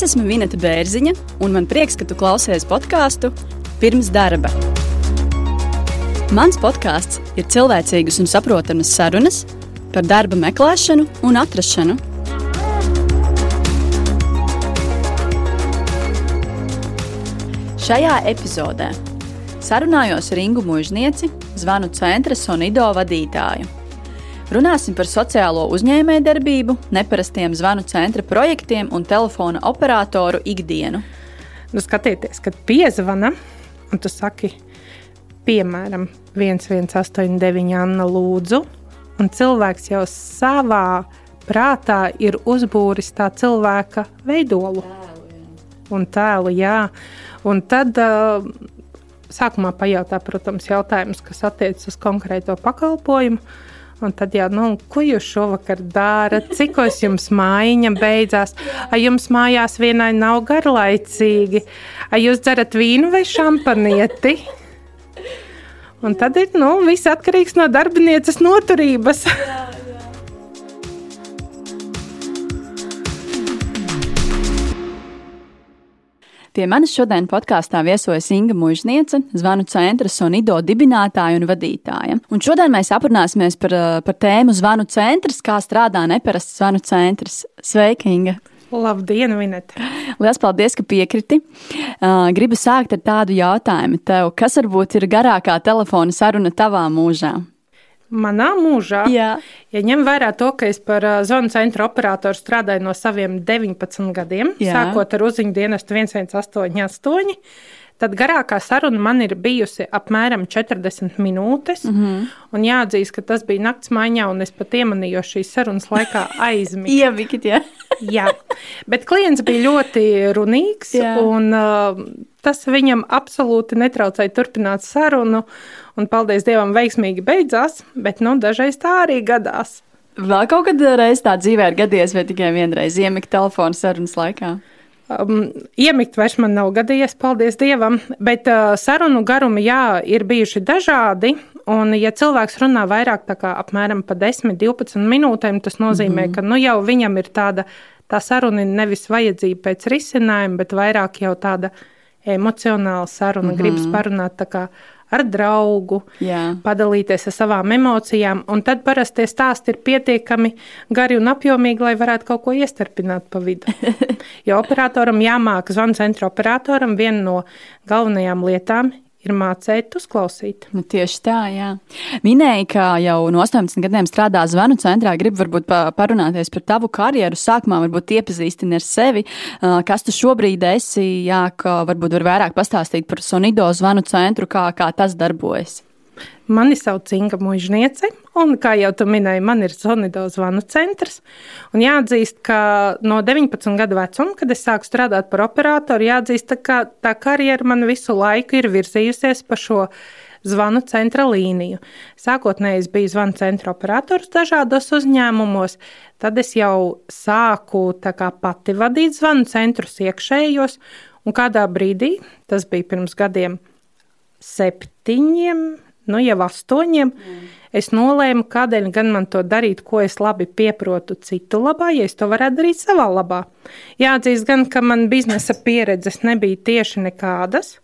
Es esmu Vineta Bērziņa, un man prieks, ka tu klausies podkāstu pirms darba. Mans podkāsts ir cilvēcīgas un saprotamas sarunas par darba meklēšanu un atrašanu. Šajā epizodē sarunājos ar Ingu Mūžnieci, zvanu centra Sonido vadītāju. Runāsim par sociālo uzņēmējdarbību, neparastiem zvanu centra projektiem un telefona operatoru ikdienu. Nu, skatieties, kad piezvana, un tu saki, piemēram, 1189 Anna Lūdzu, un cilvēks jau savā prātā ir uzbūris tā cilvēka veidolu. Un tēlu, jā. Un tad uh, sākumā pajautā, protams, jautājumus, kas attiecas uz konkrēto pakalpojumu. Un tad jau, nu, ko jūs šovakar darat? Cikos jums mājiņa beidzās? Vai jums mājās vienai nav garlaicīgi? Vai jūs dzerat vīnu vai šampanieti? Un tad ir, nu, viss atkarīgs no darbinieces noturības. Jā. Pie manis šodien podkāstā viesojas Inga Mūžniece, zvanu centra Sonido dibinātāja un vadītāja. Un šodien mēs aprunāsimies par, eh, par tēmu zvanu centrs, kā strādā neparasts zvanu centrs. Sveika, Inga! Labdien, Vineta! Lielas paldies, ka piekriti. Uh, gribu sākt ar tādu jautājumu tev. Kas varbūt ir garākā telefona saruna tavā mūžā? Manā mūžā, Jā. ja ņem vērā to, ka es par zvanu centra operatoru strādāju no saviem 19 gadiem, Jā. sākot ar uzziņu dienestu 1188, tad garākā saruna man ir bijusi apmēram 40 minūtes. Mm -hmm. Un jāatzīst, ka tas bija naktas maiņā, un es pat iemanīju šīs sarunas laikā aizmigt. Iemigt, jā. jā, bet klients bija ļoti runīgs, jā. un uh, tas viņam absolūti netraucēja turpināt sarunu un paldies Dievam, veiksmīgi beidzās, bet nu, dažreiz tā arī gadās. Vēl kaut kad reizē tā dzīvē ir gadījies, vai tikai vienreiz iemigt telefonu sarunas laikā? Um, iemigt vairs man nav gadījies, paldies Dievam, bet uh, sarunu garumi, jā, ir bijuši dažādi. Un, ja cilvēks runā vairāk kā apmēram pa 10, 12 minūtēm, tas nozīmē, mm -hmm. ka nu, jau viņam ir tāda tā saruna nevis vajadzība pēc risinājuma, bet vairāk jau tāda emocionāla saruna. Mm -hmm. Gribas parunāt tā ar draugu, Jā. padalīties ar savām emocijām. Un tad parasti tie stāsti ir pietiekami gari un apjomīgi, lai varētu kaut ko iestarpināt pa vidu. jo operatoram jāmāk, zvanu centra operatoram, viena no galvenajām lietām ir mācīt, uzklausīt. Nu, tieši tā, jā. Minēja, ka jau no 18 gadiem strādā zvanu centrā. Gribu varbūt parunāties par tavu karjeru. Sākumā varbūt iepazīstini ar sevi, kas tu šobrīd esi, jā, ka varbūt var vairāk pastāstīt par Sonido zvanu centru, kā, kā tas darbojas. Mani sauc Inga Mūžniece, un, kā jau tu minēji, man ir Zonido zvanu centrs. Un jāatzīst, ka no 19 gadu vecuma, kad es sāku strādāt par operatoru, jāatzīst, ka tā karjera man visu laiku ir virzījusies pa šo zvanu centra līniju. Sākotnēji es biju zvanu centra operators dažādos uzņēmumos, tad es jau sāku kā, pati vadīt zvanu centrus iekšējos, un kādā brīdī, tas bija pirms gadiem septiņiem, nu jau astoņiem, mm. es nolēmu, kādēļ gan man to darīt, ko es labi pieprotu citu labā, ja es to varētu darīt savā labā. Jāatzīst gan, ka man biznesa pieredzes nebija tieši nekādas.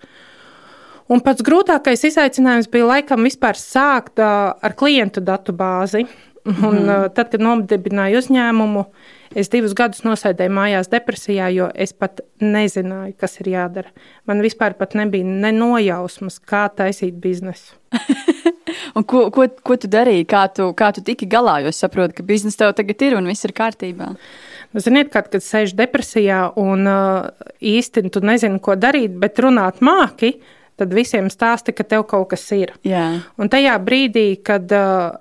Un pats grūtākais izaicinājums bija laikam vispār sākt ar klientu datu bāzi. Un, mm. Tad, kad nodibināju uzņēmumu, es divus gadus nosēdēju mājās depresijā, jo es pat nezināju, kas ir jādara. Man vispār nebija ne nojausmas, kā taisīt biznesu. ko, ko, ko tu darīji? Kā tu, kā tu tiki galā? Jo es saprotu, ka biznesa tev tagad ir un viss ir kārtībā. Nu, ziniet, kad, kad sēž depresijā un uh, īsti tu nezini, ko darīt, bet runāt māki, tad visiem stāsti, ka tev kaut kas ir. Jā. Un tajā brīdī, kad uh,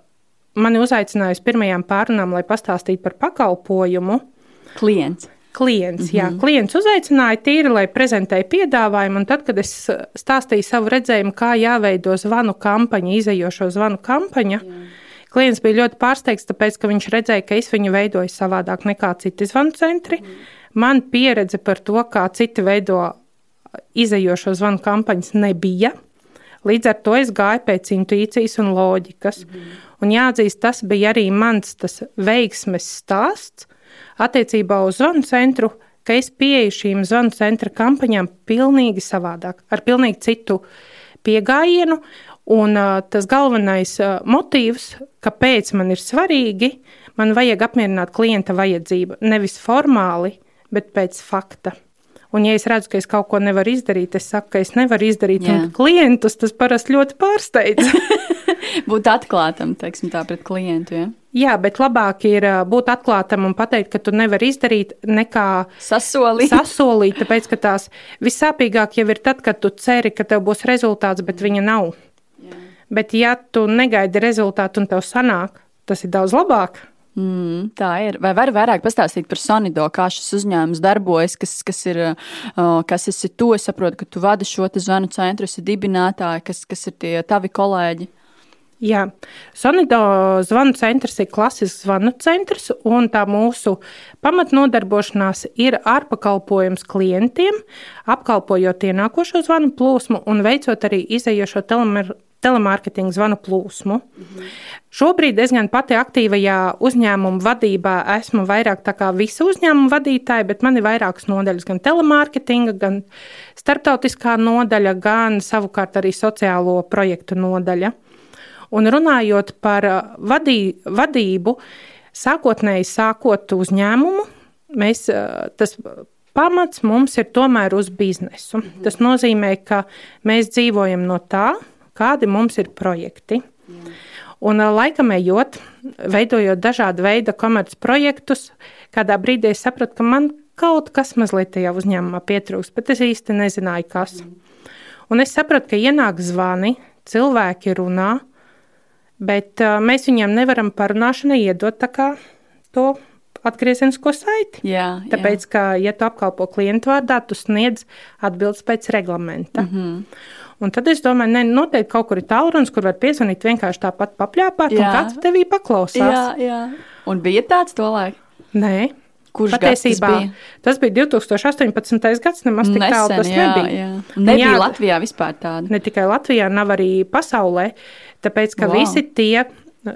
mani uzaicināja uz pirmajām pārunām, lai pastāstītu par pakalpojumu. Klients. Klients, mm -hmm. jā, klients uzaicināja tīri, lai prezentēju piedāvājumu, tad, kad es stāstīju savu redzējumu, kā jāveido zvanu kampaņa, izējošo zvanu kampaņa, jā. klients bija ļoti pārsteigts, tāpēc, ka viņš redzēja, ka es viņu veidoju savādāk nekā citi zvanu centri. Mm. Man pieredze par to, kā citi veido izējošo zvanu kampaņas, nebija. Līdz ar to es gāju pēc intuīcijas un loģikas. Mm. Un jāatzīst, tas bija arī mans veiksmes stāsts attiecībā uz zvanu centru ka es pieeju šīm zvanu centra kampaņām pilnīgi savādāk, ar pilnīgi citu pieejamību. Un uh, tas galvenais uh, motīvs, kāpēc man ir svarīgi, man vajag apmierināt klienta vajadzību nevis formāli, bet pēc fakta. Un, ja es redzu, ka es kaut ko nevaru izdarīt, es saku, ka es nevaru izdarīt. Yeah. Un klientus tas parasti ļoti pārsteidz. būt atklātam, teiksim, tā pret klientu. Ja? Jā, bet labāk ir būt atklātam un pateikt, ka tu nevari izdarīt, nekā sasolīt. sasolīt tāpēc, ka tās vissāpīgāk jau ir tad, kad tu ceri, ka tev būs rezultāts, bet viņa nav. Jā. Bet, ja tu negaidi rezultātu un tev sanāk, tas ir daudz labāk. Mm, tā ir. Vai var vairāk pastāstīt par Sonido, kā šis uzņēmums darbojas, kas, kas ir, uh, kas esi tu? Es saprotu, ka tu vadi šo zvanu centru, esi dibinātāji, kas, kas ir tie tavi kolēģi. Jā, Sonido zvanu centrs ir klasisks zvanu centrs, un tā mūsu pamatnodarbošanās ir ārpakalpojums klientiem, apkalpojot ienākošo zvanu plūsmu un veicot arī izējošo telemārketinga zvanu plūsmu. Mhm. Šobrīd es gan pati aktīvajā uzņēmuma vadībā esmu vairāk tā kā visa uzņēmuma vadītāja, bet man ir vairākas nodaļas, gan telemārketinga, gan starptautiskā nodaļa, gan savukārt arī sociālo projektu nodaļa. Un runājot par uh, vadī, vadību, sākotnēji sākot uzņēmumu, mēs, uh, tas pamats mums ir tomēr uz biznesu. Mhm. Tas nozīmē, ka mēs dzīvojam no tā, kādi mums ir projekti. Jā. Un laikam ejot, veidojot dažādu veidu komercprojektus, kādā brīdī es sapratu, ka man kaut kas mazliet tajā uzņēmumā pietrūkst, bet es īsti nezināju, kas. Un es sapratu, ka ienāk zvani, cilvēki runā, bet uh, mēs viņiem nevaram parunāšanai iedot to atgriezenisko saiti. Jā, jā. Tāpēc, ka, ja tu apkalpo klientu vārdā, tu sniedz atbildes pēc reglamenta. Mm -hmm. Un tad es domāju, ne, noteikti kaut kur ir tālrunis, kur var piezvanīt vienkārši tāpat papļāpāt, jā. un kāds tevī paklausās. Jā, jā. Un bija tāds to laiku? Nē. Kurš Patiesībā tas bija? tas bija 2018. gads, nemaz tik tālu tas jā, nebija. Jā. Nebija jā, Latvijā vispār tāda. Ne tikai Latvijā, nav arī pasaulē, tāpēc, ka wow. visi tie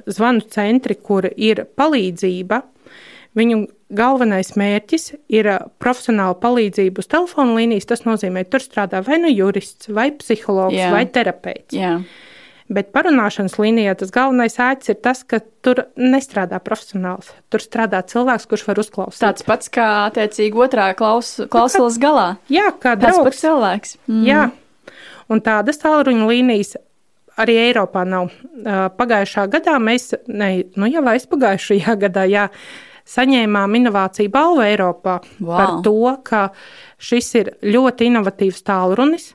zvanu centri, kur ir palīdzība, Viņu galvenais mērķis ir uh, profesionāla palīdzība uz telefona līnijas. Tas nozīmē, tur strādā vai nu jurists, vai psihologs, Jā. vai terapeits. Jā. Bet parunāšanas līnijā tas galvenais ēķis ir tas, ka tur nestrādā profesionāls. Tur strādā cilvēks, kurš var uzklausīt. Tāds pats kā attiecīgi otrā klaus, klausulas galā. Jā, kā draugs. Tas pats cilvēks. Mm. Jā. Un tādas tālruņa līnijas arī Eiropā nav. Pagājušā gadā mēs, ne, nu jau aizpagājušajā gadā, jā, saņēmām inovāciju balvu Eiropā wow. par to, ka šis ir ļoti inovatīvs tālrunis,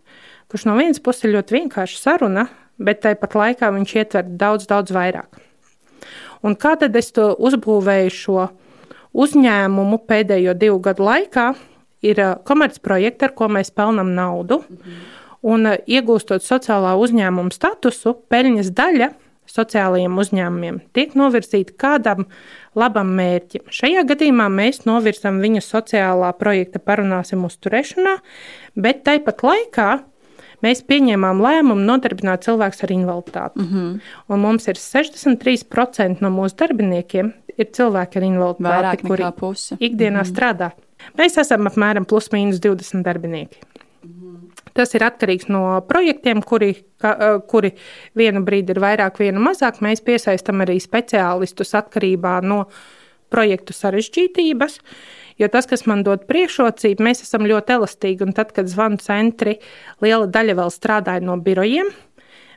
kurš no vienas puses ir ļoti vienkārša saruna, bet tāpat laikā viņš ietver daudz, daudz vairāk. Un kā tad es to uzbūvēju šo uzņēmumu pēdējo divu gadu laikā? Ir uh, komercprojekti, ar ko mēs pelnām naudu. -hmm. Un uh, iegūstot sociālā uzņēmuma statusu, peļņas daļa sociālajiem uzņēmumiem tiek novirzīta kādam labam mērķim. Šajā gadījumā mēs novirzam viņu sociālā projekta parunāsim uzturēšanā, bet tāpat laikā mēs pieņēmām lēmumu nodarbināt cilvēkus ar invaliditāti. Mm -hmm. Un mums ir 63% no mūsu darbiniekiem ir cilvēki ar invaliditāti, kuri ikdienā mm -hmm. strādā. Mēs esam apmēram plus mīnus 20 darbinieki. Tas ir atkarīgs no projektiem, kuri, ka, kuri vienu brīdi ir vairāk, vienu mazāk. Mēs piesaistām arī speciālistus atkarībā no projektu sarežģītības. Jo tas, kas man dod priekšrocību, mēs esam ļoti elastīgi. Un tad, kad zvanu centri liela daļa vēl strādāja no birojiem,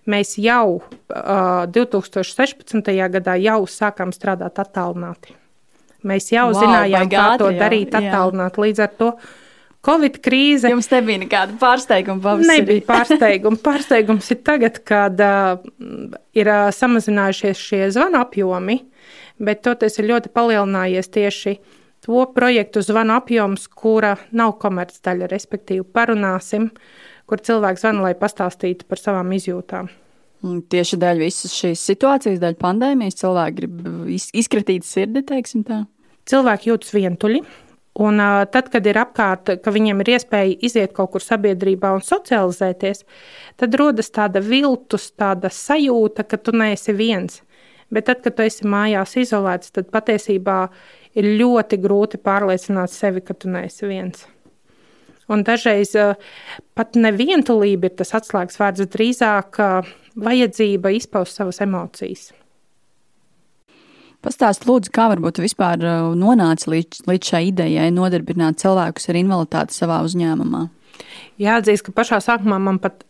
mēs jau uh, 2016. gadā jau sākām strādāt attālināti. Mēs jau wow, zinājām, kā to darīt attālināti. Līdz ar to Covid krīze. Jums nebija nekāda pārsteiguma pavasarī. Nebija pārsteiguma. Pārsteigums ir tagad, kad uh, ir uh, samazinājušies šie zvanu apjomi, bet toties ir ļoti palielinājies tieši to projektu zvanu apjoms, kura nav komercdaļa, respektīvi parunāsim, kur cilvēks zvana, lai pastāstītu par savām izjūtām. Tieši dēļ visas šīs situācijas, dēļ pandēmijas, cilvēki grib izkritīt sirdi, teiksim tā. Cilvēki jūtas vientuļi, Un tad, kad ir apkārt, ka viņiem ir iespēja iziet kaut kur sabiedrībā un socializēties, tad rodas tāda viltus, tāda sajūta, ka tu neesi viens. Bet tad, kad tu esi mājās izolēts, tad patiesībā ir ļoti grūti pārliecināt sevi, ka tu neesi viens. Un dažreiz uh, pat nevientulība ir tas atslēgas vārds, drīzāk uh, vajadzība izpaust savas emocijas. Pastāst, lūdzu, kā varbūt vispār nonāca līdz, līdz šai idejai nodarbināt cilvēkus ar invaliditāti savā uzņēmumā? Jāatzīst, ka pašā sākumā man pat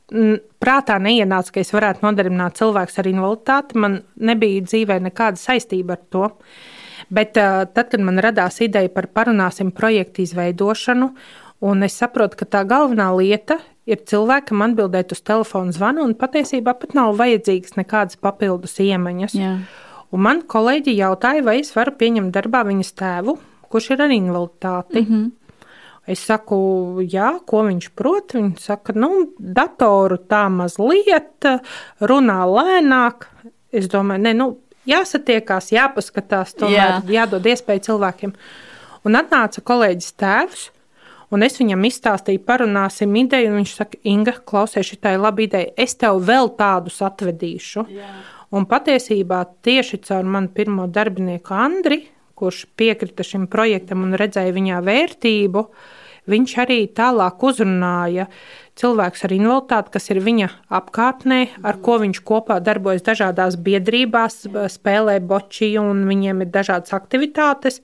prātā neienāca, ka es varētu nodarbināt cilvēkus ar invaliditāti. Man nebija dzīvē nekāda saistība ar to. Bet tad, kad man radās ideja par parunāsim projektu izveidošanu, un es saprotu, ka tā galvenā lieta ir cilvēkam atbildēt uz telefona zvanu, un patiesībā pat nav vajadzīgas nekādas papildus iemaņas. Jā. Un man kolēģi jautāja, vai es varu pieņemt darbā viņas tēvu, kurš ir ar invaliditāti. Mm -hmm. Es saku, jā, ko viņš prot. Viņš saka, nu, datoru tā mazliet, runā lēnāk. Es domāju, ne, nu, jāsatiekās, jāpaskatās, tomēr jā. jādod iespēju cilvēkiem. Un atnāca kolēģis tēvs, un es viņam izstāstīju, parunāsim ideju, un viņš saka, Inga, klausies, šī ir laba ideja, es tev vēl tādus atvedīšu. Jā. Un patiesībā tieši caur manu pirmo darbinieku Andri, kurš piekrita šim projektam un redzēja viņā vērtību, uh, viņš arī tālāk uzrunāja cilvēks ar invaliditāti, kas ir viņa apkārtnē, ar ko viņš kopā darbojas dažādās biedrībās, spēlē bočiju un viņiem ir dažādas aktivitātes.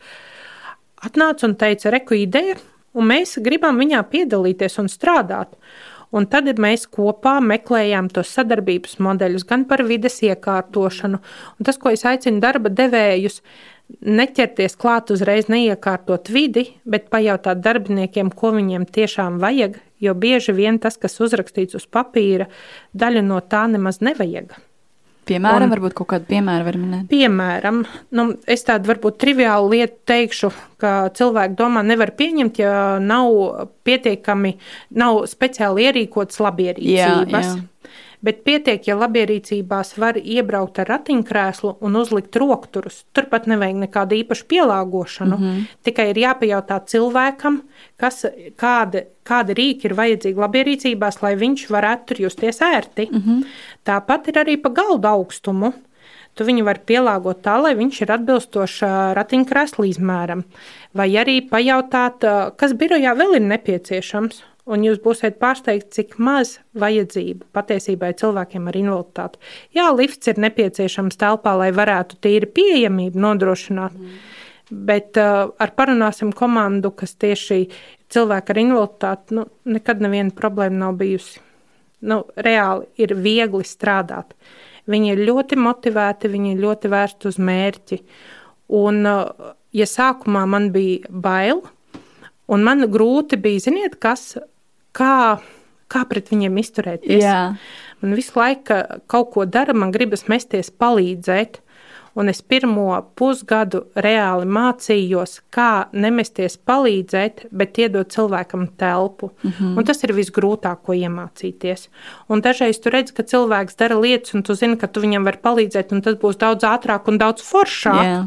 Atnāca un teica, reku ideja, un mēs gribam viņā piedalīties un strādāt. Un tad mēs kopā meklējām tos sadarbības modeļus, gan par vides iekārtošanu. Un tas, ko es aicinu darba devējus, neķerties klāt uzreiz, neiekārtot vidi, bet pajautāt darbiniekiem, ko viņiem tiešām vajag, jo bieži vien tas, kas uzrakstīts uz papīra, daļa no tā nemaz nevajag. Piemēram, un, varbūt kaut kādu piemēru var minēt. Piemēram, nu, es tādu varbūt triviālu lietu teikšu, ka cilvēki domā, nevar pieņemt, ja nav pietiekami, nav speciāli ierīkotas labierīcības. Jā, jā. Bet pietiek, ja labierīcībās var iebraukt ar ratiņkrēslu un uzlikt rokturus. Turpat nevajag nekādu īpašu pielāgošanu. Mm -hmm. Tikai ir jāpajautā cilvēkam, kas, kāda, kāda rīka ir vajadzīga labierīcībās, lai viņš varētu tur justies ērti. Mm -hmm. Tāpat ir arī pa galdu augstumu. Tu viņu vari pielāgot tā, lai viņš ir atbilstošs ratiņkrēsla izmēram. Vai arī pajautāt, kas birojā vēl ir nepieciešams Un jūs būsiet pārsteigti, cik maz vajadzību patiesībā ir cilvēkiem ar invaliditāti. Jā, lifts ir nepieciešams telpā, lai varētu tīri pieejamību nodrošināt. Mm. Bet uh, ar parunāsim komandu, kas tieši cilvēku ar invaliditāti, nu, nekad neviena problēma nav bijusi. Nu, reāli ir viegli strādāt. Viņi ir ļoti motivēti, viņi ir ļoti vērsti uz mērķi. Un, uh, ja sākumā man bija bail, un man grūti bija, ziniet, kas kā, kā pret viņiem izturēties. Jā. Man visu laiku kaut ko dara, man gribas mesties palīdzēt. Un es pirmo pusgadu reāli mācījos, kā nemesties palīdzēt, bet iedot cilvēkam telpu. Mm -hmm. Un tas ir visgrūtāk, ko iemācīties. Un dažreiz tu redz, ka cilvēks dara lietas, un tu zini, ka tu viņam vari palīdzēt, un tas būs daudz ātrāk un daudz foršāk. Yeah.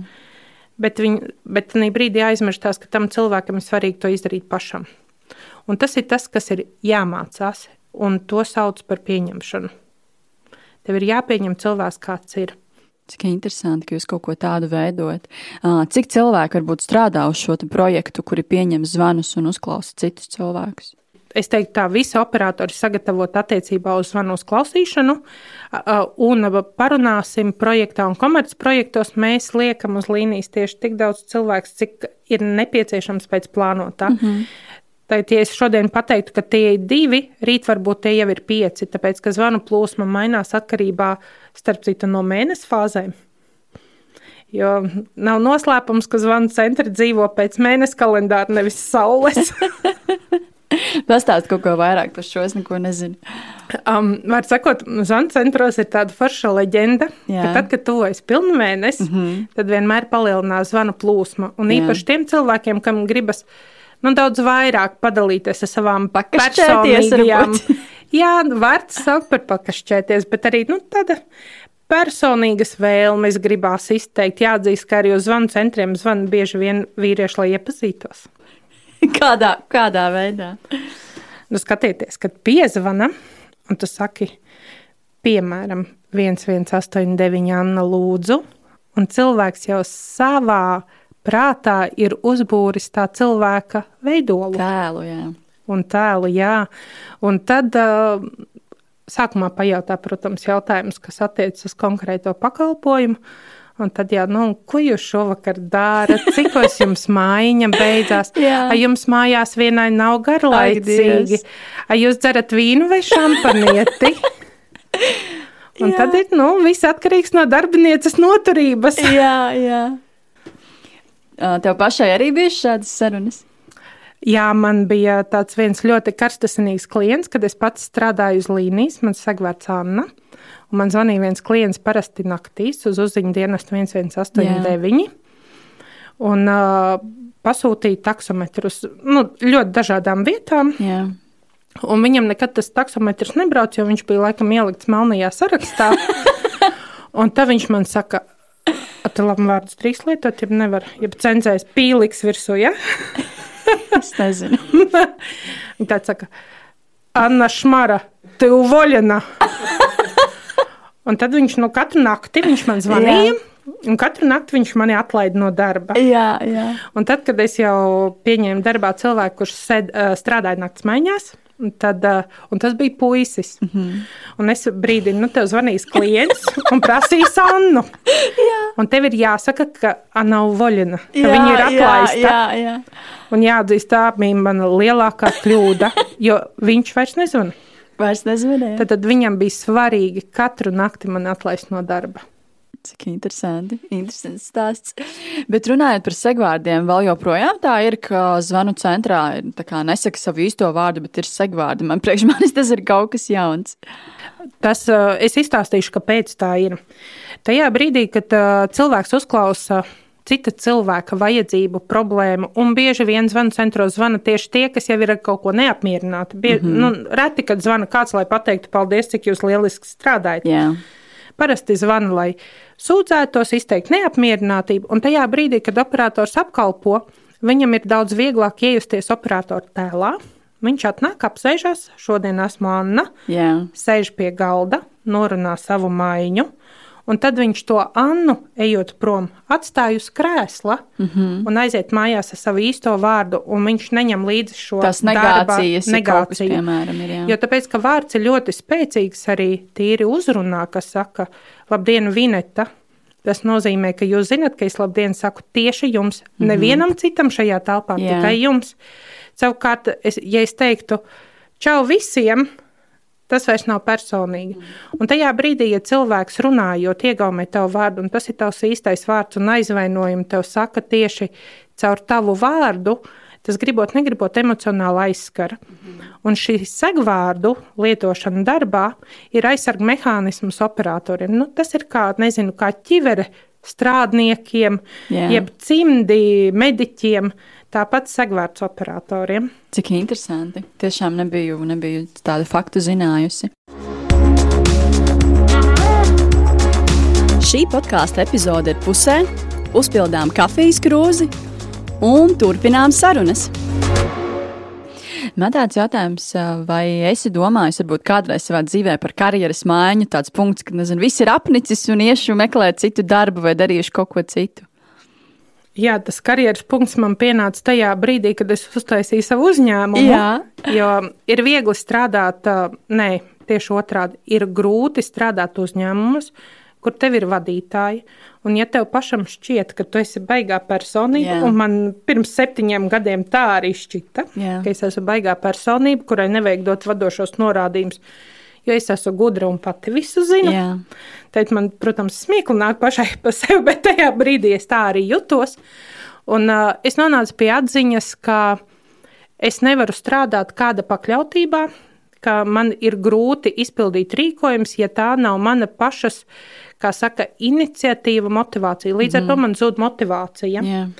Bet, viņ, bet tajā brīdī aizmirstās, ka tam cilvēkam ir svarīgi to izdarīt pašam. Un tas ir tas, kas ir jāmācās, un to sauc par pieņemšanu. Tev ir jāpieņem cilvēks, kāds ir. Cik interesanti, ka jūs kaut ko tādu veidojat. Cik cilvēki varbūt strādā uz šo projektu, kuri pieņem zvanus un uzklausa citus cilvēkus? Es teiktu, tā visi operatori sagatavot attiecībā uz zvanu uzklausīšanu, un parunāsim projektā un komercprojektos. Mēs liekam uz līnijas tieši tik daudz cilvēku, cik ir nepieciešams pēc plānotā. Mm -hmm. Tad, ja es šodien pateiktu, ka tie ir divi, rīt varbūt tie jau ir pieci, tāpēc ka zvanu plūsma mainās atkarībā starp citu no mēnesi fāzēm. Jo nav noslēpums, ka zvanu centri dzīvo pēc mēneša kalendāra, nevis saules. Pastāst kaut ko vairāk par šo, es neko nezinu. Um, var sakot, zvanu centros ir tāda forša leģenda, Jā. ka tad, kad tuvojas pilnmēnesis, mm -hmm. tad vienmēr palielinās zvanu plūsma. Un Jā. īpaši tiem cilvēkiem, kam gribas nu, daudz vairāk padalīties ar savām personīgajām. Jā, var saukt par pakašķēties, bet arī nu, tāda personīgas vēlmes gribās izteikt. Jāatzīst, ka arī uz zvanu centriem zvana bieži vien vīrieši, lai iepazītos. Kādā, kādā veidā? Nu, skatieties, kad piezvana, un tu saki, piemēram, 1189 Anna lūdzu, un cilvēks jau savā prātā ir uzbūris tā cilvēka veidolu. Tēlu, jā. Un tēlu, jā. Un tad uh, sākumā pajautā, protams, jautājums, kas attiecas uz konkrēto pakalpojumu. Un tad, jā, nu, ko jūs šovakar darāt? Cik jums mājiņa beidzās? Vai jums mājās vienai nav garlaicīgi? Vai jūs dzerat vīnu vai šampanieti? Un jā. tad ir nu, viss atkarīgs no darbinieces noturības. jā, jā. Tev pašai arī bija šādas sarunas? Jā, man bija tāds viens ļoti karstasinīgs klients, kad es pats strādāju uz līnijas. Man sagvērts Anna. Un man zvanīja viens klients parasti naktīs uz uzziņu dienestu 1189. Un uh, pasūtīja taksometrus nu, ļoti dažādām vietām. Jā. Un viņam nekad tas taksometrs nebrauc, jo viņš bija laikam ielikts melnajā sarakstā. un tad viņš man saka, Tur labi vārdus trīs lietot, ja nevar, ja cenzēs pīliks virsū, ja? es nezinu. Tā saka, Anna Šmara, tu voļana. un tad viņš no katru nakti viņš man zvanīja. Jā. Un katru nakti viņš mani atlaida no darba. Jā, jā. Un tad, kad es jau pieņēmu darbā cilvēku, kurš sed, strādāja naktas maiņās, Un, tad, un tas bija puisis. Mm -hmm. Un es brīdī, nu, tev zvanīs klients un prasīs Annu. un tev ir jāsaka, ka Anna nav voļina, ka jā, viņa ir atlaista. Jā, jā, jā. Un jāatzīst, tā bija mana lielākā kļūda, jo viņš vairs nezvanīja. Vairs nezvanīja. Tad, tad viņam bija svarīgi katru nakti man atlaist no darba. Cik interesanti. Interesants stāsts. Bet runājot par segvārdiem, vēl joprojām tā ir, ka zvanu centrā ir nesaka savu īsto vārdu, bet ir segvārdi. Man priekš manis tas ir kaut kas jauns. Tas uh, es izstāstīšu, kāpēc tā ir. Tajā brīdī, kad uh, cilvēks uzklausa cita cilvēka vajadzību, problēmu. Un bieži vien zvanu centros zvana tieši tie, kas jau ir ar kaut ko neapmierināti. Bie, mm -hmm. nu, reti, kad zvana kāds, lai pateiktu, paldies, cik jūs lieliski strādājat. Yeah. Parasti zvana, lai sūdzētos, izteikt neapmierinātību, un tajā brīdī, kad operators apkalpo, viņam ir daudz vieglāk iejusties operatora tēlā. Viņš atnāk, apsēžas, šodien esmu Anna, yeah. sēž pie galda, norunā savu maiņu, un tad viņš to Annu, ejot prom, atstāj uz krēsla mm -hmm. un aiziet mājās ar savu īsto vārdu, un viņš neņem līdzi šo Tas negācijas, darba, negāciju. Piemēram, ir, jā. jo tāpēc, ka vārds ir ļoti spēcīgs arī tīri uzrunā, kas saka, labdien, Vineta! Tas nozīmē, ka jūs zinat, ka es labdien saku tieši jums, mm -hmm. nevienam citam šajā telpā, Jā. tikai jums. Savukārt, es, ja es teiktu, čau visiem, Tas vairs nav personīgi. Un tajā brīdī, ja cilvēks runājot, iegaumē tavu vārdu, un tas ir tavs īstais vārds, un aizvainojumi tev saka tieši caur tavu vārdu, tas gribot, negribot emocionāli aizskara. Un šī segvārdu lietošana darbā ir aizsarga mehānisms operatoriem. Nu, tas ir kā, nezinu, kā ķivere strādniekiem, Jā. jeb cimdi mediķiem. Tāpat segvārds operatoriem. Cik interesanti. Tiešām nebiju, nebiju tādu faktu zinājusi. Šī podkāstu epizode ir pusē. Uzpildām kafijas krūzi un turpinām sarunas. Man tāds jautājums, vai esi domājis, varbūt kādreiz savā dzīvē par karjeras maiņu, tāds punkts, ka, nezinu, viss ir apnicis un iešu meklēt citu darbu vai darīšu kaut ko citu? Jā, tas karjeras punkts man pienāca tajā brīdī, kad es uztaisīju savu uzņēmumu. Jā. Jo ir viegli strādāt, nē, tieši otrādi, ir grūti strādāt uzņēmumus, kur tev ir vadītāji. Un, ja tev pašam šķiet, ka tu esi baigā personība, Jā. un man pirms septiņiem gadiem tā arī šķita, Jā. ka es esmu baigā personība, kurai nevajag dot vadošos norādījumus jo es esmu gudra un pati visu zinu. Jā. Tad man, protams, smieklīgi nāk pašai pa sevi, bet tajā brīdī es tā arī jutos. Un uh, es nonācu pie atziņas, ka es nevaru strādāt kāda pakļautībā, ka man ir grūti izpildīt rīkojumus, ja tā nav mana pašas, kā saka, iniciatīva, motivācija. Līdz mm ar to mhm. man zūd motivācija. Yeah.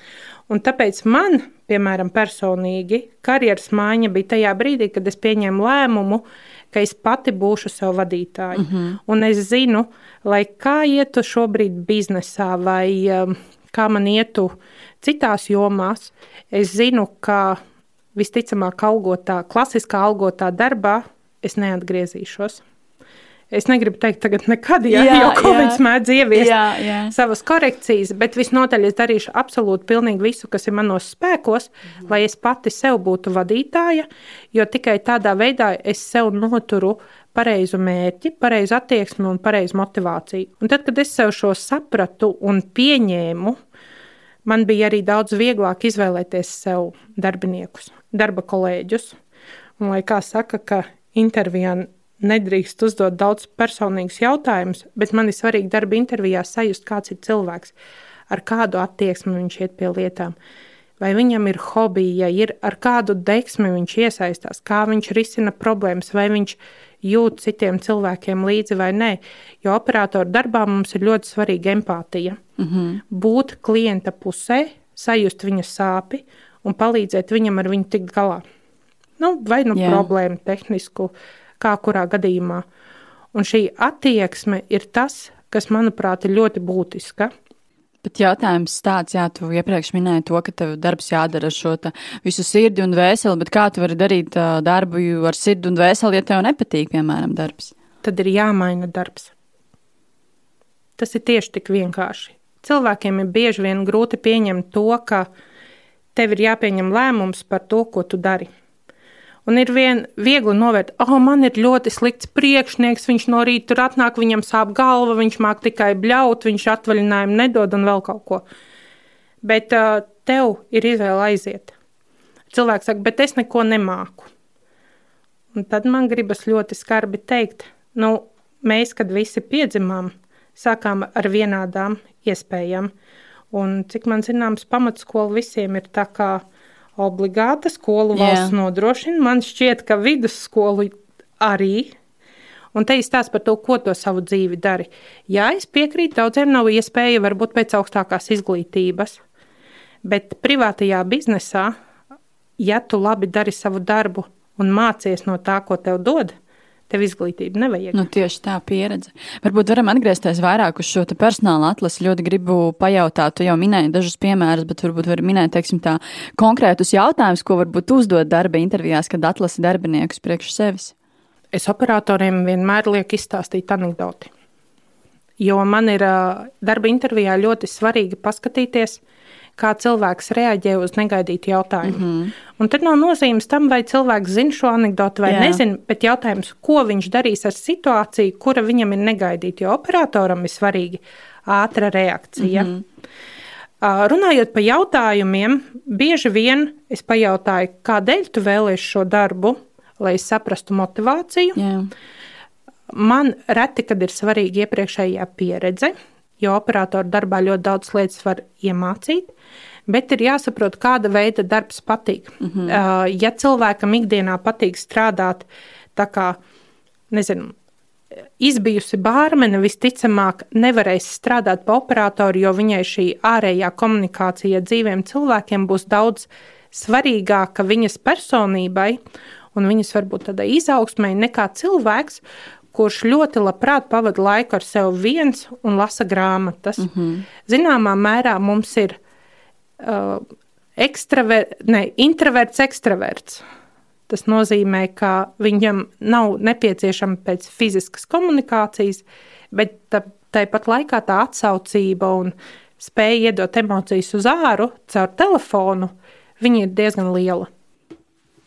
Un tāpēc man, piemēram, personīgi, karjeras maiņa bija tajā brīdī, kad es pieņēmu lēmumu, ka es pati būšu sev vadītāja. Mm -hmm. Un es zinu, lai kā ietu šobrīd biznesā vai um, kā man ietu citās jomās, es zinu, ka visticamāk algotā, klasiskā algotā darbā es neatgriezīšos. Es negribu teikt, tagad nekad, ja, jā, jo Covid mēdz ieviest jā, jā. savas korekcijas, bet visnotaļ es darīšu absolūti pilnīgi visu, kas ir manos spēkos, mhm. lai es pati sev būtu vadītāja, jo tikai tādā veidā es sev noturu pareizu mērķi, pareizu attieksmi un pareizu motivāciju. Un tad, kad es sev šo sapratu un pieņēmu, man bija arī daudz vieglāk izvēlēties sev darbiniekus, darba kolēģus. Un, lai kā saka, ka intervijā nedrīkst uzdot daudz personīgus jautājumus, bet man ir svarīgi darba intervijā sajust, kāds ir cilvēks, ar kādu attieksmi viņš iet pie lietām. Vai viņam ir hobija, ja ir ar kādu deksmi viņš iesaistās, kā viņš risina problēmas, vai viņš jūt citiem cilvēkiem līdzi vai nē. Jo operatoru darbā mums ir ļoti svarīga empātija. Mm -hmm. Būt klienta pusē, sajust viņa sāpi un palīdzēt viņam ar viņu tikt galā. Nu, vai nu yeah. problēmu tehnisku, uh, kā kurā gadījumā. Un šī attieksme ir tas, kas, manuprāt, ir ļoti būtiska. Bet jautājums tāds, jā, tu iepriekš minēji to, ka tev darbs jādara ar šo visu sirdi un vēseli, bet kā tu vari darīt darbu ar sirdi un vēseli, ja tev nepatīk, piemēram, darbs? Tad ir jāmaina darbs. Tas ir tieši tik vienkārši. Cilvēkiem ir bieži vien grūti pieņemt to, ka tev ir jāpieņem lēmums par to, ko tu dari. Un ir vien viegli novērt, oh, man ir ļoti slikts priekšnieks, viņš no rīta tur atnāk, viņam sāp galva, viņš māk tikai bļaut, viņš atvaļinājumu nedod un vēl kaut ko. Bet uh, tev ir izvēle aiziet. Cilvēks saka, bet es neko nemāku. Un tad man gribas ļoti skarbi teikt, nu, mēs, kad visi piedzimām, sākām ar vienādām iespējām. Un, cik man zināms, pamatskola visiem ir tā kā obligāta skolu valsts Jā. nodrošina. Man šķiet, ka vidusskolu arī. Un te izstāsta par to, ko to savu dzīvi dari. Jā, es piekrītu, daudziem nav iespēja varbūt pēc augstākās izglītības, bet privātajā biznesā, ja tu labi dari savu darbu un mācies no tā, ko tev dod, tev izglītību nevajag. Nu, tieši tā pieredze. Varbūt varam atgriezties vairāk uz šo personāla atlasi. Ļoti gribu pajautāt, tu jau minēji dažus piemērus, bet varbūt var minēt, teiksim, tā konkrētus jautājumus, ko varbūt uzdot darba intervijās, kad atlasi darbiniekus priekš sevis. Es operatoriem vienmēr lieku izstāstīt anekdoti. Jo man ir darba intervijā ļoti svarīgi paskatīties, kā cilvēks reaģē uz negaidītu jautājumu. Mm -hmm. Un tad nav nozīmes tam, vai cilvēks zina šo anekdoti vai Jā. nezina, bet jautājums, ko viņš darīs ar situāciju, kura viņam ir negaidīta. Jo operatoram ir svarīgi ātra reakcija. Mm -hmm. Runājot par jautājumiem, bieži vien es pajautāju, kādēļ tu vēlējies šo darbu, lai es saprastu motivāciju. Jā. Man reti, kad ir svarīga iepriekšējā pieredze, jo operatoru darbā ļoti daudz lietas var iemācīt. Bet ir jāsaprot, kāda veida darbs patīk. Mm -hmm. Ja cilvēkam ikdienā patīk strādāt tā kā, nezinu, izbijusi bārmene visticamāk nevarēs strādāt pa operatoru, jo viņai šī ārējā komunikācija dzīviem cilvēkiem būs daudz svarīgāka viņas personībai un viņas varbūt tādai izaugsmai nekā cilvēks, kurš ļoti labprāt pavada laiku ar sevi viens un lasa grāmatas. Mm -hmm. Zināmā mērā mums ir uh, ekstraver, ne, introverts, ekstraverts. Tas nozīmē, ka viņam nav nepieciešama pēc fiziskas komunikācijas, bet tā, tāpat laikā tā atsaucība un spēja iedot emocijas uz āru caur telefonu, viņa ir diezgan liela.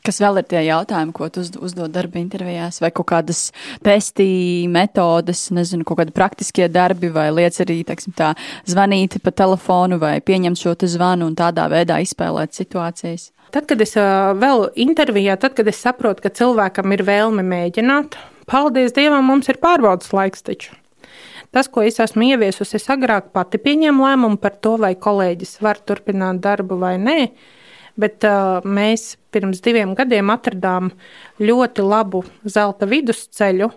Kas vēl ir tie jautājumi, ko tu uzdod darba intervijās, vai kaut kādas testi, metodes, nezinu, kaut kādi praktiskie darbi, vai lietas arī, teiksim, tā, zvanīt pa telefonu vai pieņemt šo zvanu un tādā veidā izspēlēt situācijas? Tad, kad es vēl intervijā, tad, kad es saprotu, ka cilvēkam ir vēlme mēģināt, paldies Dievam, mums ir pārbaudas laiks taču. Tas, ko es esmu ieviesusi, es agrāk pati pieņēmu lēmumu par to, vai kolēģis var turpināt darbu vai nē. Bet uh, mēs pirms diviem gadiem atradām ļoti labu zelta vidusceļu,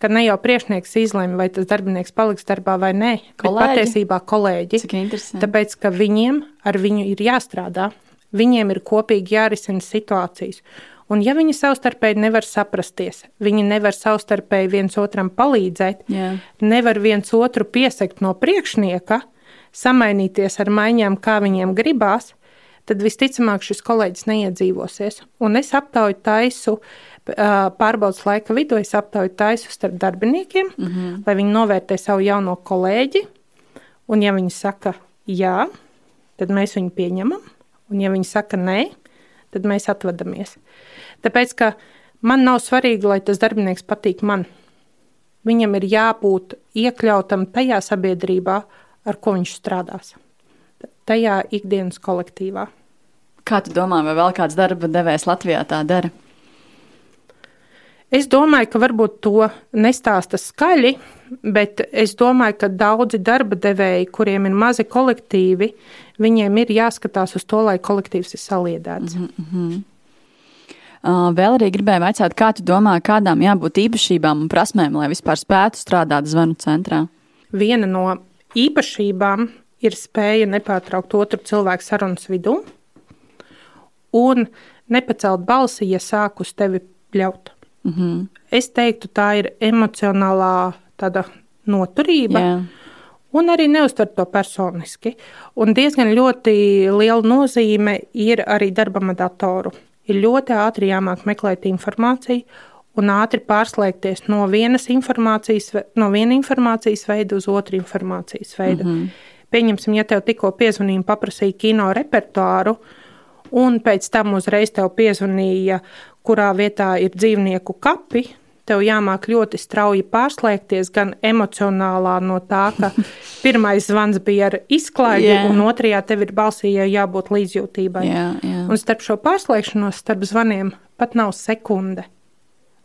ka ne jau priekšnieks izlemj, vai tas darbinieks paliks darbā vai nē, kolēģi? bet patiesībā kolēģi. Tāpēc, ka viņiem ar viņu ir jāstrādā, viņiem ir kopīgi jārisina situācijas. Un ja viņi savstarpēji nevar saprasties, viņi nevar savstarpēji viens otram palīdzēt, Jā. nevar viens otru piesakt no priekšnieka, samainīties ar maiņām, kā viņiem gribās, tad visticamāk šis kolēģis neiedzīvosies. Un es aptauju taisu pārbaudas laika vidū, es aptauju taisu starp darbiniekiem, mm -hmm. lai viņi novērtē savu jauno kolēģi. Un, ja viņi saka jā, tad mēs viņu pieņemam. Un, ja viņi saka nē, tad mēs atvadamies. Tāpēc, ka man nav svarīgi, lai tas darbinieks patīk man. Viņam ir jābūt iekļautam tajā sabiedrībā, ar ko viņš strādās. Tajā ikdienas kolektīvā. Kā tu domā, vai vēl kāds darba devējs Latvijā tā dara? Es domāju, ka varbūt to nestāsta skaļi, bet es domāju, ka daudzi darba devēji, kuriem ir mazi kolektīvi, viņiem ir jāskatās uz to, lai kolektīvs ir saliedēts. Mm -hmm. Vēl arī gribēju jautāt, kā tu domā, kādām jābūt īpašībām un prasmēm, lai vispār spētu strādāt zvanu centrā? Viena no īpašībām ir spēja nepārtraukt otru cilvēku sarunas vidū un nepacelt balsi, ja sāk uz tevi bļaut. Mm -hmm. Es teiktu, tā ir emocionālā noturība. Yeah. Un arī neuztvert to personiski. Un diezgan ļoti liela nozīme ir arī darbam ar datoru. Ir ļoti ātri jāmāk meklēt informāciju un ātri pārslēgties no vienas informācijas, no viena informācijas veida uz otru informācijas veidu. Mm -hmm. Pieņemsim, ja tev tikko piezvanīja un paprasīja kino repertuāru, un pēc tam uzreiz tev piezvanīja kurā vietā ir dzīvnieku kapi, tev jāmāk ļoti strauji pārslēgties gan emocionālā no tā, ka pirmais zvans bija ar izklaidi, yeah. un otrajā tev ir balsī jābūt līdzjūtībai. Yeah, yeah. Un starp šo pārslēgšanos, starp zvaniem, pat nav sekunde.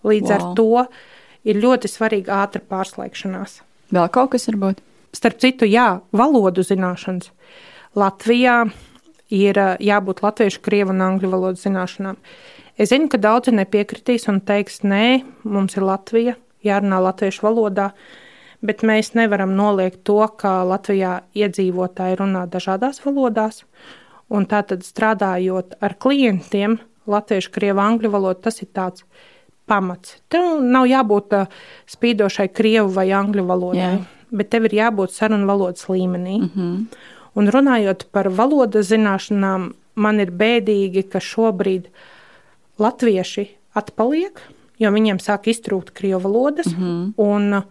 Līdz wow. ar to ir ļoti svarīga ātra pārslēgšanās. Vēl kaut kas varbūt? Starp citu, jā, valodu zināšanas. Latvijā ir jābūt latviešu, krievu un angļu valodas zināšanām. Es zinu, ka daudzi nepiekritīs un teiks, nē, mums ir Latvija, jārunā latviešu valodā, bet mēs nevaram noliegt to, ka Latvijā iedzīvotāji runā dažādās valodās. Un tātad strādājot ar klientiem, latviešu, krievu, angļu valodu, tas ir tāds pamats. Tev nav jābūt spīdošai krievu vai angļu valodai, Jā. bet tev ir jābūt sarunu valodas līmenī. Mm -hmm. Un runājot par valodas zināšanām, man ir bēdīgi, ka šobrīd latvieši atpaliek, jo viņiem sāk iztrūkt krievu valodas. Mm -hmm.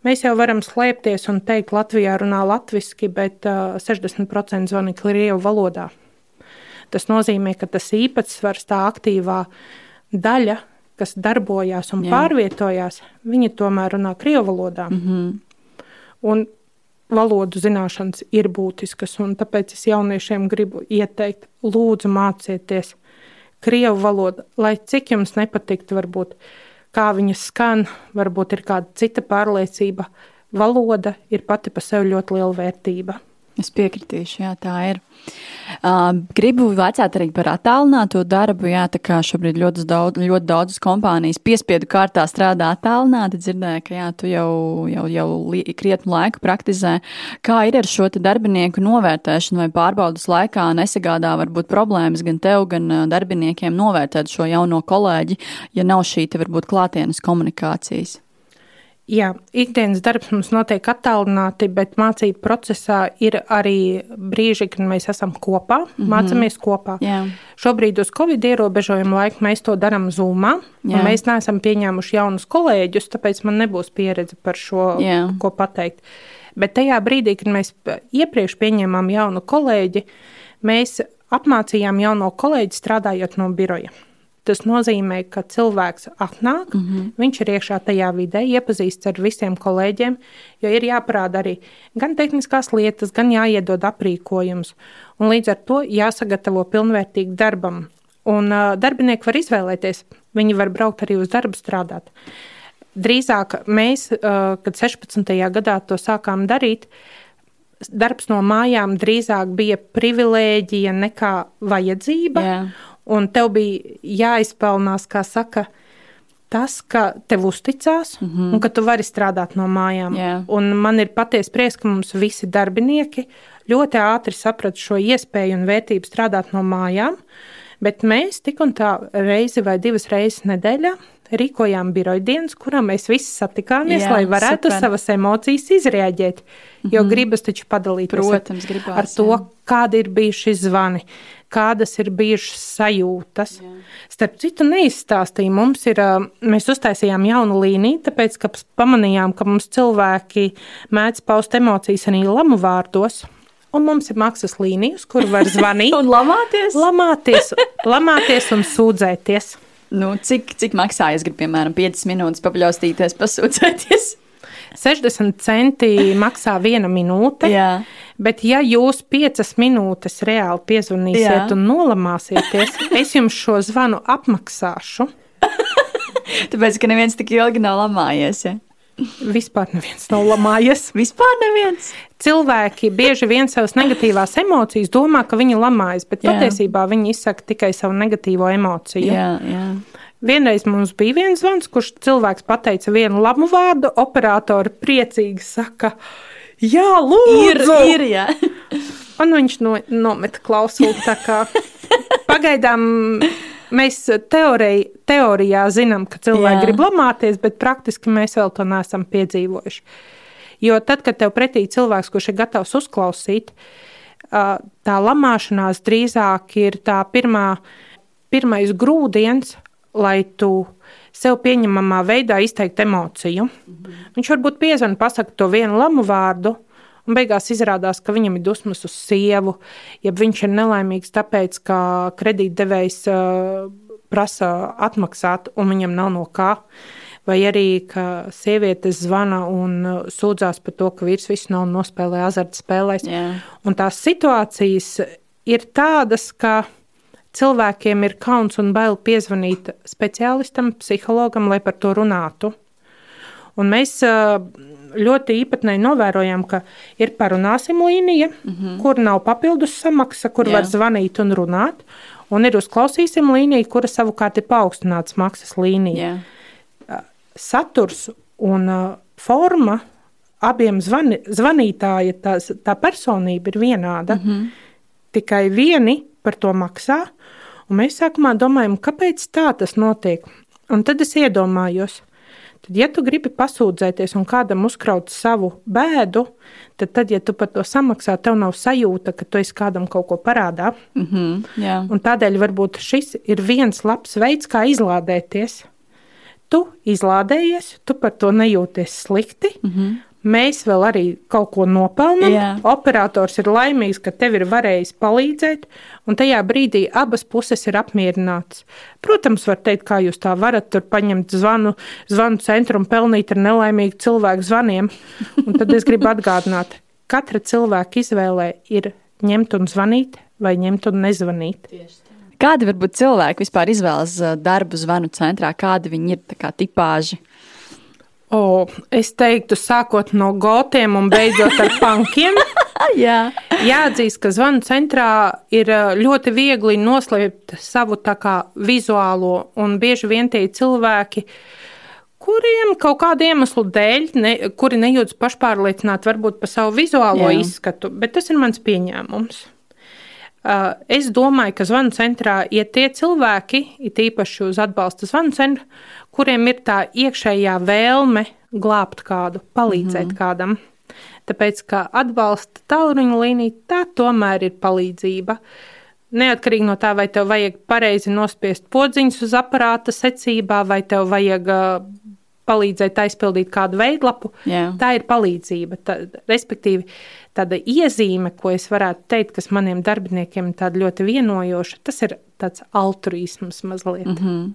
Mēs jau varam slēpties un teikt, Latvijā runā latviešu, bet uh, 60% zvana krievu valodā. Tas nozīmē, ka tas īpatsvars, tā aktīvā daļa, kas darbojās un Jā. pārvietojās, viņi tomēr runā krievu valodā. Mm -hmm. Un valodu zināšanas ir būtiskas, un tāpēc es jauniešiem gribu ieteikt, lūdzu, mācieties krievu valoda, lai cik jums nepatiktu, varbūt kā viņas skan, varbūt ir kāda cita pārliecība. Valoda ir pati par sevi ļoti liela vērtība. Es piekritīšu, jā, tā ir. Uh, gribu vaicāt arī par attālināto darbu. Jā, tā kā šobrīd ļoti, daudz, ļoti daudzas kompānijas piespiedu kārtā strādā attālināti, dzirdēju, ka jā, tu jau, jau, jau krietnu laiku praktizē. Kā ir ar šo darbinieku novērtēšanu vai pārbaudas laikā nesagādā varbūt problēmas gan tev, gan darbiniekiem novērtēt šo jauno kolēģi, ja nav šī te varbūt klātienes komunikācijas? Jā, ikdienas darbs mums notiek attālināti, bet mācību procesā ir arī brīži, kad mēs esam kopā, mm -hmm. mācāmies kopā. Jā. Šobrīd uz Covid ierobežojumu laiku mēs to darām Zoomā. Mēs neesam pieņēmuši jaunus kolēģus, tāpēc man nebūs pieredze par šo, Jā. ko pateikt. Bet tajā brīdī, kad mēs iepriekš pieņēmām jaunu kolēģi, mēs apmācījām jauno kolēģi strādājot no biroja. Tas nozīmē, ka cilvēks atnāk, mm -hmm. viņš ir iekšā tajā vidē, iepazīstas ar visiem kolēģiem, jo ir jāparāda arī gan tehniskās lietas, gan jāiedod aprīkojums. Un līdz ar to jāsagatavo pilnvērtīgi darbam. Un uh, darbinieki var izvēlēties, viņi var braukt arī uz darbu strādāt. Drīzāk mēs, uh, kad 16. gadā to sākām darīt, darbs no mājām drīzāk bija privilēģija nekā vajadzība. Yeah un tev bija jāizpelnās, kā saka, tas, ka tev uzticās mm -hmm. un ka tu vari strādāt no mājām. Yeah. Un man ir patiesi prieks, ka mums visi darbinieki ļoti ātri saprata šo iespēju un vērtību strādāt no mājām. Bet mēs tik un tā reizi vai divas reizes nedēļā rīkojām biroja dienas, kurā mēs visi satikāmies, Jā, lai varētu super. savas emocijas izrēģēt. Jo mm -hmm. gribas taču padalīties Protams, gribās, ar to, jā. kādi ir bijuši zvani, kādas ir bijušas sajūtas. Jā. Starp citu, neizstāstīja. Mums ir, mēs uztaisījām jaunu līniju, tāpēc, ka pamanījām, ka mums cilvēki mēdz paust emocijas arī lamu vārdos. Un mums ir maksas līnijas, kur var zvanīt. un lamāties? Lamāties, lamāties un sūdzēties. Nu, cik, cik maksā? Es gribu, piemēram, 5 minūtes papļaustīties, pasūdzēties. 60 centi maksā viena minūte. Jā. Bet, ja jūs piecas minūtes reāli piezvanīsiet Jā. un nolamāsieties, es jums šo zvanu apmaksāšu. Tāpēc, ka neviens tik ilgi nav lamājies. Ja? Vispār neviens nav lamājies. Vispār neviens. Cilvēki bieži vien savas negatīvās emocijas domā, ka viņi lamājas, bet jā. patiesībā viņi izsaka tikai savu negatīvo emociju. Jā, jā. Vienreiz mums bija viens zvans, kurš cilvēks pateica vienu labu vārdu, operatori priecīgi saka, jā, lūdzu! Ir, ir, jā. Un viņš no, nometa klausuli pagaidām. Mēs teorij, teorijā zinām, ka cilvēki Jā. grib lamāties, bet praktiski mēs vēl to neesam piedzīvojuši. Jo tad, kad tev pretī cilvēks, kurš ir gatavs uzklausīt, tā lamāšanās drīzāk ir tā pirmā, pirmais grūdienis, lai tu sev pieņemamā veidā izteiktu emociju. -hmm. Viņš varbūt piezvanīja, pasakot to vienu lamu vārdu, un beigās izrādās, ka viņam ir dusmas uz sievu, ja viņš ir nelaimīgs tāpēc, ka kredītdevējs uh, prasa atmaksāt, un viņam nav no kā. Vai arī, ka sieviete zvana un sūdzās par to, ka vīrs visu nav nospēlējis azartspēlēs. Yeah. Un tās situācijas ir tādas, ka cilvēkiem ir kauns un bail piezvanīt speciālistam, psihologam, lai par to runātu. Un mēs ļoti īpatnēji novērojam, ka ir parunāsim līnija, mm -hmm. kur nav papildus samaksa, kur Jā. var zvanīt un runāt, un ir uzklausīsim līnija, kura savukārt ir paaugstināts maksas līnija. Jā. Saturs un forma abiem zvani, zvanītāja tā, tā personība ir vienāda. Mm -hmm. Tikai vieni par to maksā, Un mēs sākumā domājam, kāpēc tā tas notiek. Un tad es iedomājos, tad, ja tu gribi pasūdzēties un kādam uzkraut savu bēdu, tad, tad ja tu par to samaksā, tev nav sajūta, ka tu esi kādam kaut ko parādā. Mm -hmm, yeah. Tādēļ varbūt šis ir viens labs veids, kā izlādēties. Tu izlādējies, tu par to nejūties slikti. Mm -hmm mēs vēl arī kaut ko nopelnām. Jā. Operators ir laimīgs, ka tev ir varējis palīdzēt, un tajā brīdī abas puses ir apmierināts. Protams, var teikt, kā jūs tā varat tur paņemt zvanu, zvanu centru un pelnīt ar nelaimīgu cilvēku zvaniem. Un tad es gribu atgādināt, katra cilvēka izvēlē ir ņemt un zvanīt vai ņemt un nezvanīt. Tieši. Kādi varbūt cilvēki vispār izvēlas darbu zvanu centrā, kādi viņi ir kā tipāži? O, es teiktu, sākot no gotiem un beidzot ar punkiem. Jā. Jāatzīst, ka zvanu centrā ir ļoti viegli noslēpt savu kā, vizuālo, un bieži vien tie cilvēki, kuriem kaut kādu iemeslu dēļ, ne, kuri nejūtas pašpārliecināti varbūt par savu vizuālo Jā. izskatu, bet tas ir mans pieņēmums. Es domāju, ka zvanu centrā ir tie cilvēki, it īpaši uz atbalsta zvanu centru, kuriem ir tā iekšējā vēlme glābt kādu, palīdzēt mm -hmm. kādam. Tāpēc, kā atbalsta tālruņa līnija, tā tomēr ir palīdzība. Neatkarīgi no tā, vai tev vajag pareizi nospiest podziņus uz aparāta secībā, vai tev vajag uh, palīdzēt aizpildīt kādu veidlapu, Jā. tā ir palīdzība. Tā, respektīvi, tāda iezīme, ko es varētu teikt, kas maniem darbiniekiem ir ļoti vienojoša, tas ir tāds altruisms mazliet. Mm -hmm.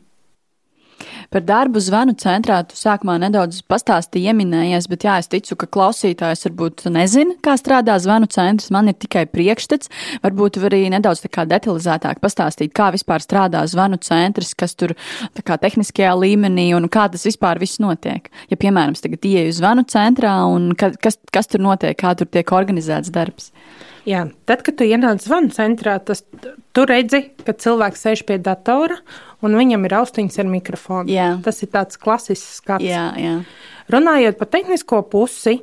Par darbu zvanu centrā tu sākumā nedaudz pastāstīji, ieminējies, bet jā, es ticu, ka klausītājs varbūt nezina, kā strādā zvanu centrs. Man ir tikai priekšstats. Varbūt arī nedaudz detalizētāk pastāstīt, kā vispār strādā zvanu centrs, kas tur kā, tehniskajā līmenī un kā tas vispār viss notiek. Ja, piemēram, tagad ieeju zvanu centrā un kas, kas tur notiek, kā tur tiek organizēts darbs. Jā, tad, kad tu ienāc zvanu centrā, tas, tu redzi, ka cilvēks sēž pie datora un viņam ir austiņas ar mikrofonu. Jā. Tas ir tāds klasisks skats. Jā, jā. Runājot par tehnisko pusi,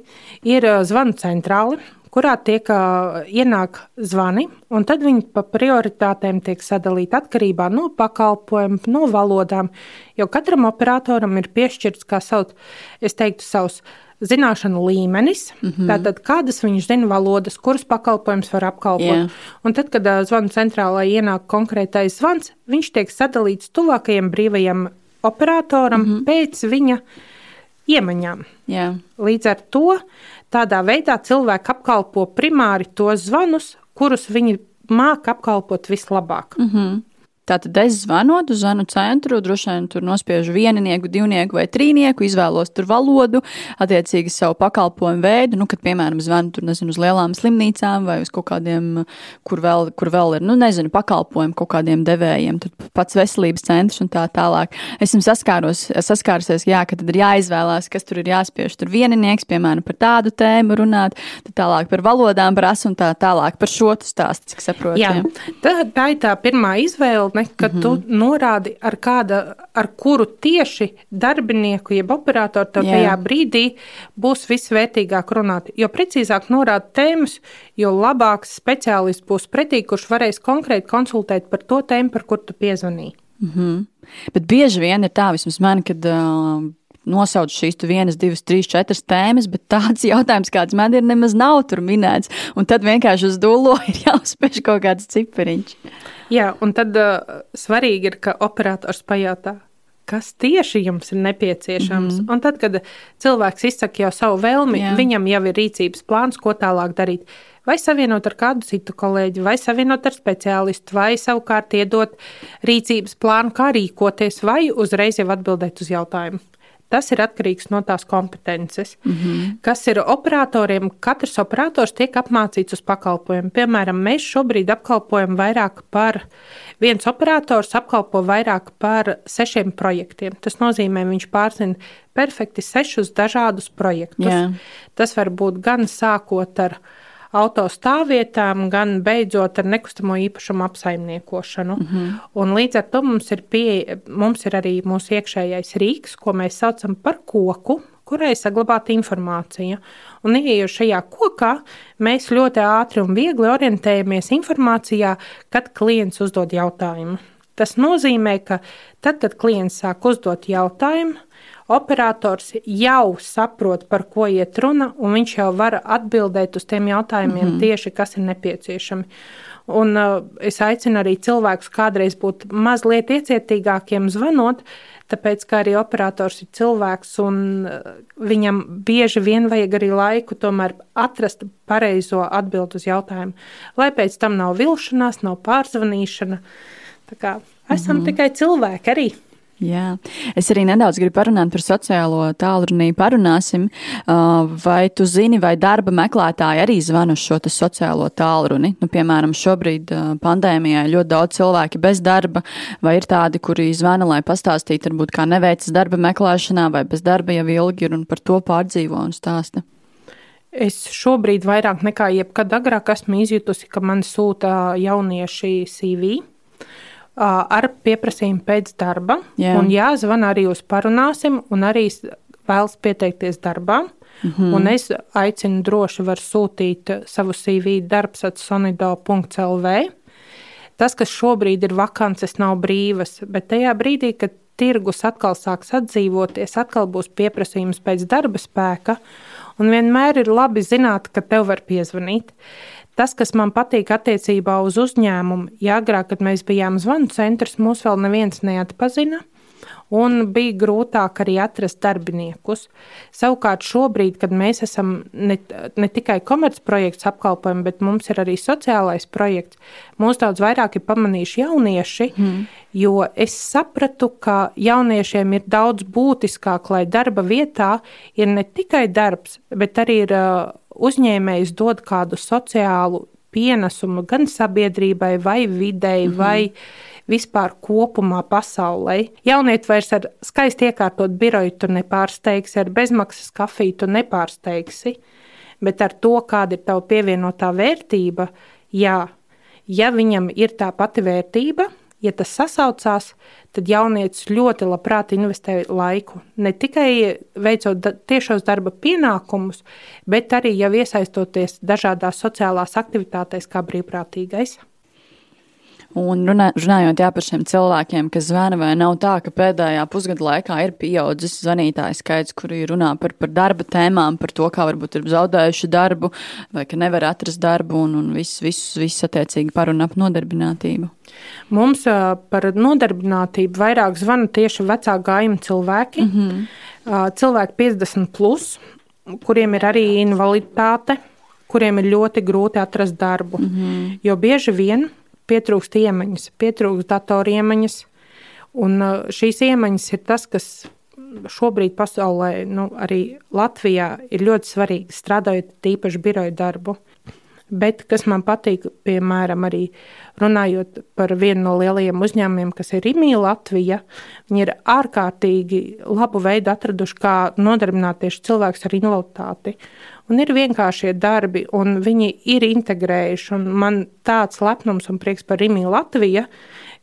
ir zvanu centrāli, kurā tiek uh, ienāk zvani, un tad viņi pa prioritātēm tiek sadalīti atkarībā no pakalpojuma, no valodām, jo katram operatoram ir piešķirts, kā sauc, es teiktu, savs zināšanu līmenis, mm -hmm. tātad kādas viņš zina valodas, kuras pakalpojumus var apkalpot. Yeah. Un tad, kad uh, zvanu centrālā ienāk konkrētais zvans, viņš tiek sadalīts tuvākajam brīvajam operatoram mm -hmm. pēc viņa iemaņām. Yeah. Līdz ar to tādā veidā cilvēki apkalpo primāri tos zvanus, kurus viņi māca apkalpot vislabāk. Mm -hmm. Tātad es zvanot uz zvanu centru, droši vien tur nospiežu vieninieku, divnieku vai trīnieku, izvēlos tur valodu, attiecīgi savu pakalpojumu veidu, nu, kad, piemēram, zvanu tur, nezinu, uz lielām slimnīcām vai uz kaut kādiem, kur vēl, kur vēl ir, nu, nezinu, pakalpojumu kaut kādiem devējiem, tur pats veselības centrs un tā tālāk. Esmu saskāros, saskārusies, jā, ka tad ir jāizvēlās, kas tur ir jāspiež. Tur vieninieks, piemēram, par tādu tēmu runāt, tad tālāk par valodām prasa un tā tālāk par šo stāstu, cik saprotu. Jā, jā. Tā, tā ir tā pirmā izvēle izpratne, ka mm -hmm. tu mhm. norādi, ar, kāda, ar kuru tieši darbinieku, jeb operatoru tev Jā. tajā brīdī būs visvērtīgāk runāt. Jo precīzāk norāda tēmas, jo labāks speciālists būs pretī, kurš varēs konkrēti konsultēt par to tēmu, par kuru tu piezvanīji. Mm -hmm. Bet bieži vien ir tā, vismaz man, kad. Uh nosauc šīs vienas, divas, trīs, četras tēmas, bet tāds jautājums, kāds man ir, nemaz nav tur minēts. Un tad vienkārši uz dūlo ir jāuzspiež kaut kāds cipariņš. Jā, un tad uh, svarīgi ir, ka operators pajautā, kas tieši jums ir nepieciešams. Mm -hmm. Un tad, kad cilvēks izsaka jau savu vēlmi, Jā. viņam jau ir rīcības plāns, ko tālāk darīt. Vai savienot ar kādu citu kolēģi, vai savienot ar speciālistu, vai savukārt iedot rīcības plānu, kā rīkoties, vai uzreiz jau atbildēt uz jautājumu. Tas ir atkarīgs no tās kompetences, mm -hmm. kas ir operatoriem. Katrs operators tiek apmācīts uz pakalpojumu. Piemēram, mēs šobrīd apkalpojam vairāk par, viens operators apkalpo vairāk par sešiem projektiem. Tas nozīmē, viņš pārzina perfekti sešus dažādus projektus. Yeah. Tas var būt gan sākot ar autostāvvietām, gan beidzot ar nekustamo īpašumu apsaimniekošanu. Mm -hmm. Un līdz ar to mums ir, pie, mums ir arī mūsu iekšējais rīks, ko mēs saucam par koku, kurai saglabāta informācija. Un, ieejot šajā kokā, mēs ļoti ātri un viegli orientējamies informācijā, kad klients uzdod jautājumu. Tas nozīmē, ka tad, kad klients sāk uzdot jautājumu, operators jau saprot, par ko iet runa, un viņš jau var atbildēt uz tiem jautājumiem mm -hmm. tieši, kas ir nepieciešami. Un, uh, es aicinu arī cilvēkus kādreiz būt mazliet iecietīgākiem zvanot, tāpēc ka arī operators ir cilvēks un uh, viņam bieži vien vajag arī laiku tomēr atrast pareizo atbildi uz jautājumu, lai pēc tam nav vilšanās, nav pārzvanīšana. Tā kā esam mm -hmm. tikai cilvēki arī. Jā. Es arī nedaudz gribu parunāt par sociālo tālruni. Parunāsim, vai tu zini, vai darba meklētāji arī zvana uz šo sociālo tālruni. Nu, piemēram, šobrīd pandēmijā ļoti daudz cilvēki bez darba, vai ir tādi, kuri zvana, lai pastāstītu, varbūt kā neveicas darba meklēšanā, vai bez darba jau ilgi ir un par to pārdzīvo un stāsta. Es šobrīd vairāk nekā jebkad agrāk esmu izjutusi, ka man sūta jaunieši CV ar pieprasījumu pēc darba. Jā. Un jāzvan arī uz parunāsim, un arī vēlas pieteikties darbā. Mm -hmm. Un es aicinu droši var sūtīt savu CV darbs atsonido.lv. Tas, kas šobrīd ir vakances, nav brīvas, bet tajā brīdī, kad tirgus atkal sāks atdzīvoties, atkal būs pieprasījums pēc darba spēka, un vienmēr ir labi zināt, ka tev var piezvanīt. Tas, kas man patīk attiecībā uz uzņēmumu, ja agrāk, kad mēs bijām zvanu centrs, mūs vēl neviens neatpazina. Un bija grūtāk arī atrast darbiniekus. Savukārt, šobrīd, kad mēs esam ne, ne tikai komercprojekts apkalpojam, bet mums ir arī sociālais projekts, mūs daudz vairāk ir pamanījuši jaunieši. Mm. Jo es sapratu, ka jauniešiem ir daudz būtiskāk, lai darba vietā ir ne tikai darbs, bet arī ir uzņēmējs dod kādu sociālu pienesumu gan sabiedrībai, vai videi, mm -hmm. vai vispār kopumā pasaulē. Jaunieti vairs ar skaisti iekārtot biroju tu nepārsteigsi, ar bezmaksas kafiju tu nepārsteigsi, bet ar to, kāda ir tava pievienotā vērtība, jā, ja viņam ir tā pati vērtība, ja tas sasaucās, tad jaunietis ļoti labprāt investē laiku. Ne tikai veicot tiešos darba pienākumus, bet arī jau iesaistoties dažādās sociālās aktivitātēs, kā brīvprātīgais. Un runā, runājot jā, par šiem cilvēkiem, kas zvana, vai nav tā, ka pēdējā pusgada laikā ir pieaudzis zvanītāju skaits, kuri runā par, par darba tēmām, par to, kā varbūt ir zaudējuši darbu, vai ka nevar atrast darbu, un, un viss, viss, viss attiecīgi par un ap nodarbinātību. Mums par nodarbinātību vairāk zvana tieši vecā gājuma cilvēki, mm -hmm. cilvēki 50 plus, kuriem ir arī invaliditāte, kuriem ir ļoti grūti atrast darbu, mm -hmm. jo bieži vien pietrūkst iemaņas, pietrūkst datoriemaņas. Un uh, šīs iemaņas ir tas, kas šobrīd pasaulē, nu, arī Latvijā, ir ļoti svarīgi strādājot tīpaši biroju darbu. Bet kas man patīk, piemēram, arī runājot par vienu no lielajiem uzņēmumiem, kas ir Rīgā, Latvija, viņi ir ārkārtīgi labu veidu atraduši, kā nodarbināt tieši cilvēkus ar invaliditāti un ir vienkāršie darbi, un viņi ir integrējuši. Man tāds lepnums un prieks par Rīgā Latviju,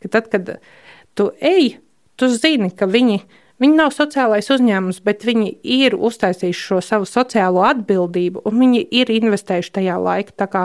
ka tad, kad tu ej, tu zini, ka viņi ir Viņi nav sociālais uzņēmums, bet viņi ir uztaisījuši šo savu sociālo atbildību, un viņi ir investējuši tajā laikā. Tā kā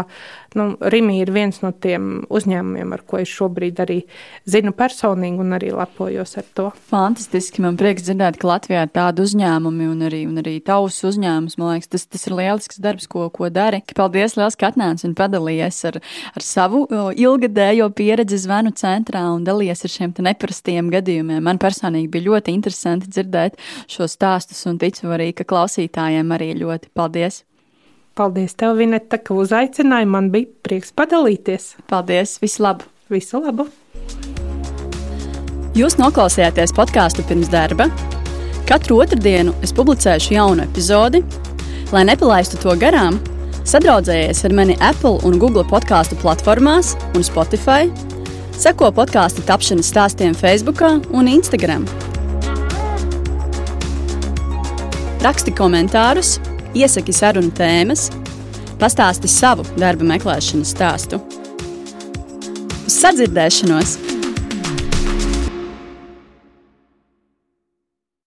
nu, Rīgā ir viens no tiem uzņēmumiem, ar ko es šobrīd arī zinu personīgi un arī lepojos ar to. Fantastiski. Man prieks dzirdēt, ka Latvijā ir tādi uzņēmumi un arī, un arī tavs uzņēmums. Man liekas, tas, tas ir lielisks darbs, ko, ko dari. Paldies, liels, ka atnāci un padalījies ar, ar savu ilgadējo pieredzi zvanu centrā un dalījies ar šiem neparastiem gadījumiem. Man personīgi bija ļoti interesanti dzirdēt šo stāstus un ticu arī, ka klausītājiem arī ļoti paldies. Paldies tev, Vineta, ka uzaicināji. Man bija prieks padalīties. Paldies, visu labu! Visu labu! Jūs noklausījāties podkāstu pirms darba. Katru otrdienu es publicēšu jaunu epizodi. Lai nepalaistu to garām, sadraudzējies ar mani Apple un Google podkāstu platformās un Spotify. Seko podkāstu tapšanas stāstiem Facebook un Instagram. Raksti komentārus, iesaki sarunu tēmas, pastāsti savu darba meklēšanas stāstu. Uz sadzirdēšanos!